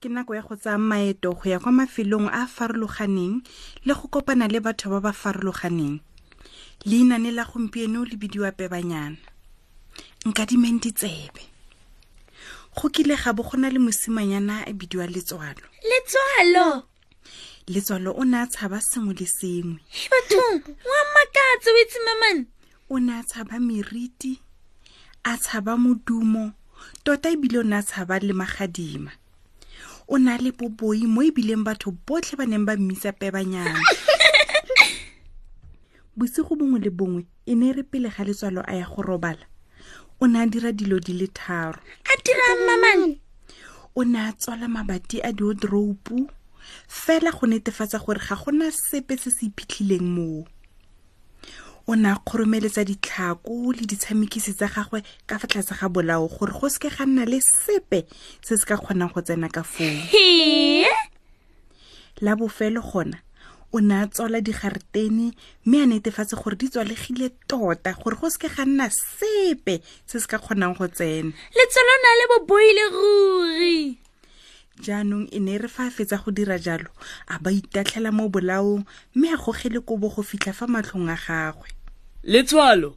ke nako ya go tsaya maeto go ya kwa mafelong a a farologaneng le go kopana le batho ba ba farologaneng leinane la gompieno le bidiwa pebanyana nka dimeng ditsebe go kile ga bo go na le mosimanyana a bidiwa letswalo letswalo letswalo o ne a tshaba sengwe le sengwe bathong wa makatse o itse mamane o ne a tshaba meriti a tshaba modumo tota ebile o ne a tshaba le magadima o ne a le boboi mo ebileng batho botlhe ba neng ba mmisa pebanyana bosigo bongwe le bongwe e ne e re pele ga letswalo a ya go robala o ne a dira dilo di le tharo a dirang mamang o ne a tswala mabati a diodoropu fela go netefatsa gore ga gona sepe se se iphitlhileng moo o ne a kgoromeletsa ditlhako le ditshamekisi tsa gagwe ka fa tlase ga bolao gore go seke ga nna le sepe se se ka kgonang go tsena ka foo la bofelo gona o ne a tswala digaretene mme a netefatse gore di tswalegile tota gore go seke ga nna sepe se se ka kgonang go tsena letsolo na le boboi le ruri jaanong e ne re fa a fetsa go dira jalo a ba itatlhela mo bolaong mme a gogele kobo go fitlha fa matlhong a gagwe letswalo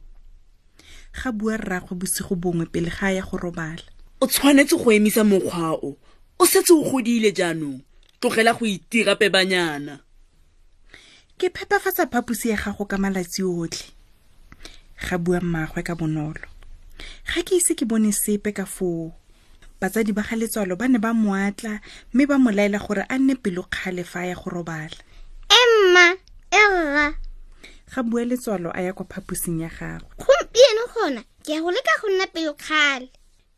ga bua rraagwe bosigo bongwe pele ga a ya go robala o tshwanetse go emisa mokgwa o o setse o godile jaanong tlogela go itira pebanyana ke phepafatsa phaposi ya gago ka malatsi otlhe ga bua mmaagwe ka bonolo ga ke ise ke bone sepe ka foo batsadi ba ga letswalo ba ne ba moatla mme ba mo laela gore a nne pelo kgale fa ya go robala emma erra ga bua letswalo a ya kwa phaposing ya gagwe gompieno gona ke ya go leka go nna pelo kgale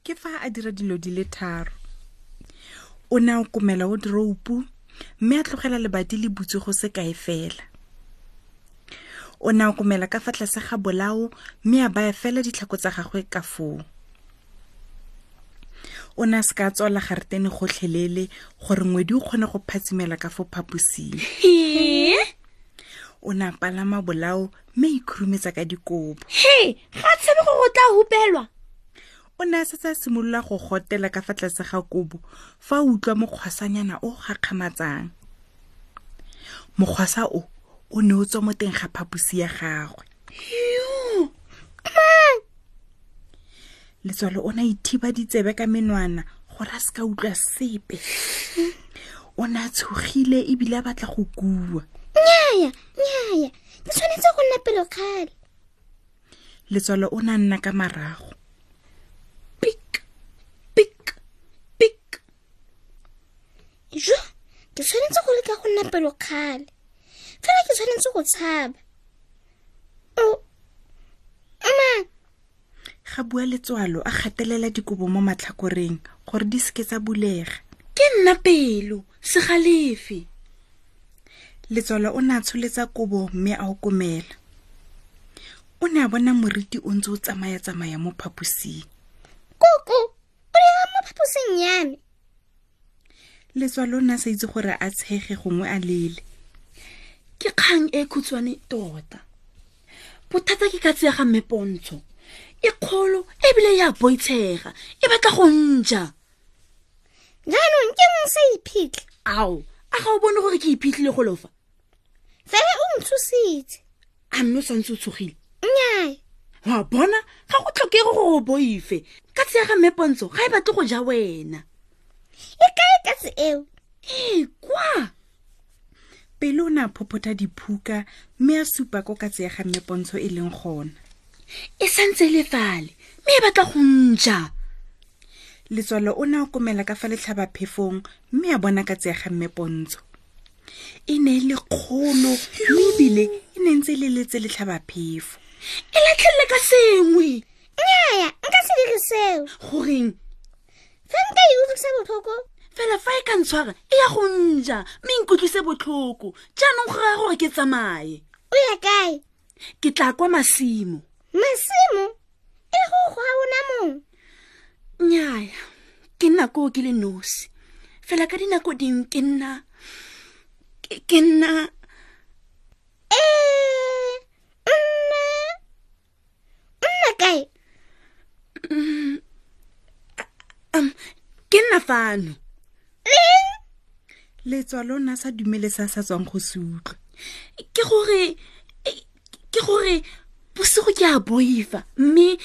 ke fa a dira dilo di le tharo o ne a komela o diroupu mme a tlogela lebati le butse go se kae fela o ne a komela ka fa tlase ga bolao mme a baya fela ditlhako tsa gagwe ka foo o ne a se ka tswala garetene gotlhelele gore ngwedi o kgone go phatsimela ka fo phaposing o ne a palama bolao mme ikhurumetsa ka dikobo he ga tshabe gore o tla hupelwa o ne a setse a simolola go gotela ka fa tlase ga kobo fa o utlwa mokgwasanyana o gakgamatsang mokgwasa o o ne o tswa mo teng ga phaposi ya gagwe letswalo o ne a ithiba ditsebe ka menwana gore a se ka utlwa sepe o ne a tshogile ebile a batla go kua nyaya nyaya ke tshwanetse go nna pelo kgale letswalo o ne a nna ka marago pik pik pik jo ke tshwanetse go leka go nna pelo kgale fela ke tshwanetse go tshaba ga bua letswalo a gatelela dikobo mo matlhakoreng gore di seke tsa bulega ke nna pelo segalefe letswalo o ne a tsholetsa kobo mme a okomela o ne a bona moriti o ntse o tsamaya-tsamaya mo phaposing koko o lega mo phaposing ya me letswa lo nna sa itse gore a tshege gongwe a lele ke kgang e khutshwane tota bothata ke ka tseya ga mme pontsho e kgolo ebile ya boitshega e batla go nja jaanong ke ntse iphitlha ao a ga o bone gore ke iphitlhile go lofa fela o ntshositse a mme o santse o tshogile nnyaya wa bona ga go tlhokege gore o boife ka tseya ga mme pontsho ga e batle go ja wena e kae ka se eo ee kwa pele o ne a phophotha diphuka mme a supa ko ka tseya ga mme pontsho e leng gona e santse e le fale mme e batla go nja letswalo o ne a komela ka fa letlhabaphefong mme a bona ka tseya ga mme pontsho e ne e le kgolo mme ebile e ne ntse e le letse letlhaba phefo e latlhelele ka sengwe nnyaya nka se dire seo goreng fa nka e utlwisa botlhoko fela fa e ka ntshwara e ya go nja mme nkutlwise botlhoko jaanong go raya gore ke tsamaye o ya kae ke tla kwa masimo masimo e go go a ona mong nnyaya ke nna koo ke le nosi fela ka dinako dingwe ke nna ke nna ee nna nna kae Mm, um, ke nna fano letswa lona sa dumele sa sa tswang go se utlwa ke gore ke gore bosigo ke a boifa mme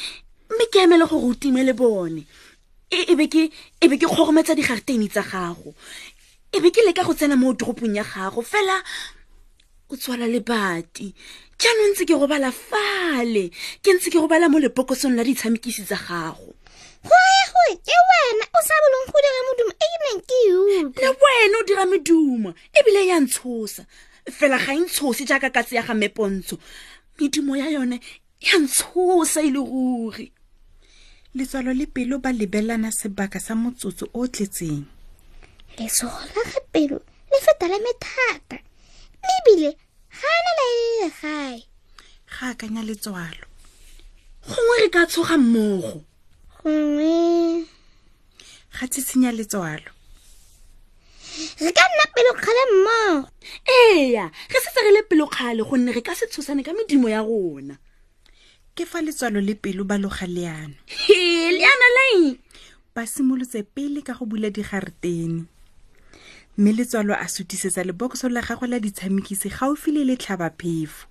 mme ke emele gore o time le bone e, e be ke e ke kgorometsa digartene tsa gago e be ke leka go tsena mo toropong ya gago fela o tswala lebati jaanong ntse ke robala fale ke ntse ke robala mo lepokosong la ditshamekisi tsa gago goegoe ke wena o sa bolong go dira modumo e ke neng ke le wena o dira medumo ebile ya ntshosa fela ga e ntshose jaaka katse ya ga mepontsho medumo ya yone ya ntshosa e le ruri letswalo le pelo ba lebelana sebaka sa motsotso o tletseng letsogo la ga pelo le fetalame thata mme ebile ga a na laelele gae ga akanya letswalo gongwe re ka tshoga mmogo gongwe ga tshitshinya letswalo re ka nna pelokgale mmogo eya re setse re le pelokgale gonne re ka se tshosane ka medimo ya rona ke fa letswalo le pelo ba loga leano he leano leng ba simolotse pele ka go bula digaretene mme letswalo a sutisetsa lebokoso la gagwe la ditshamekisi gaufi le letlhabaphefo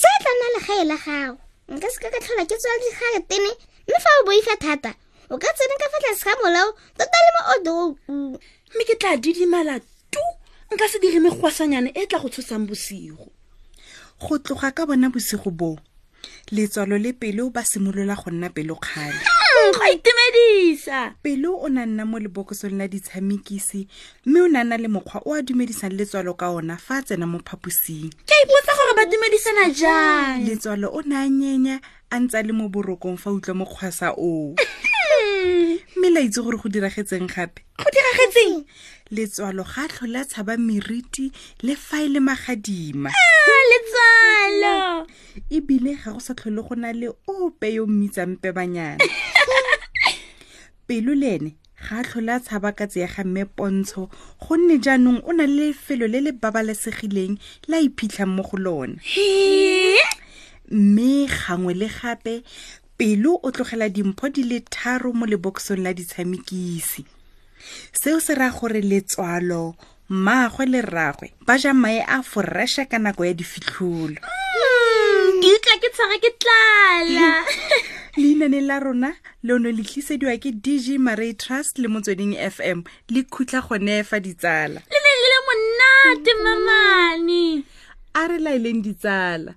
se e tla nna legae la gago nka se ka ka tlhola ke tswala digare tene mme fa o boifa thata o ka tsene ka fa tlase ga molao tota le mo odoung mme ke tla didimala tu nka se dire megwasanyane e tla go tshosang bosigo go tloga ka bona bosigo boo letswalo le pelo ba simolola go nna pelo kgale hmm, go itumedisa pelo o na nna mo lebokosong la ditshamekisi mme o ne a na le mokgwa o a dumedisang letswalo ka ona fa a tsena mo phaposing ke a ipotsa gore ba dumedisana jang letswalo o ne a nyenya a ntse a le mo borokong fa utlwa mokgwasa oo mme la itse gore go diragetseng gape go diragetseng letswalo ga a tlhole a tshaba meriti le fa e le magadima Ah, letswalo ebile ga go sa tlhole go na le ope yo mmitsang pebanyana pelo le ene ga a tlhole a tshaba ka tse ya ga mme pontsho gonne jaanong o na le lefelo le le babalesegileng la iphitlhang mo go lone mme gangwe le gape pelo o tlogela dimpho di le tharo mo lebokosong la ditshamekisi seo se raya gore letswalo mmaagwe le rraagwe ba ja mae a foresha ka nako ya difitlholo mm, ke tla ke tshwara ke tlala leinane la rona le ono le tlisediwa ke dg maray trust le motsweding fm le khutla gone fa ditsala le ne le le monate mamane a re laeleng ditsala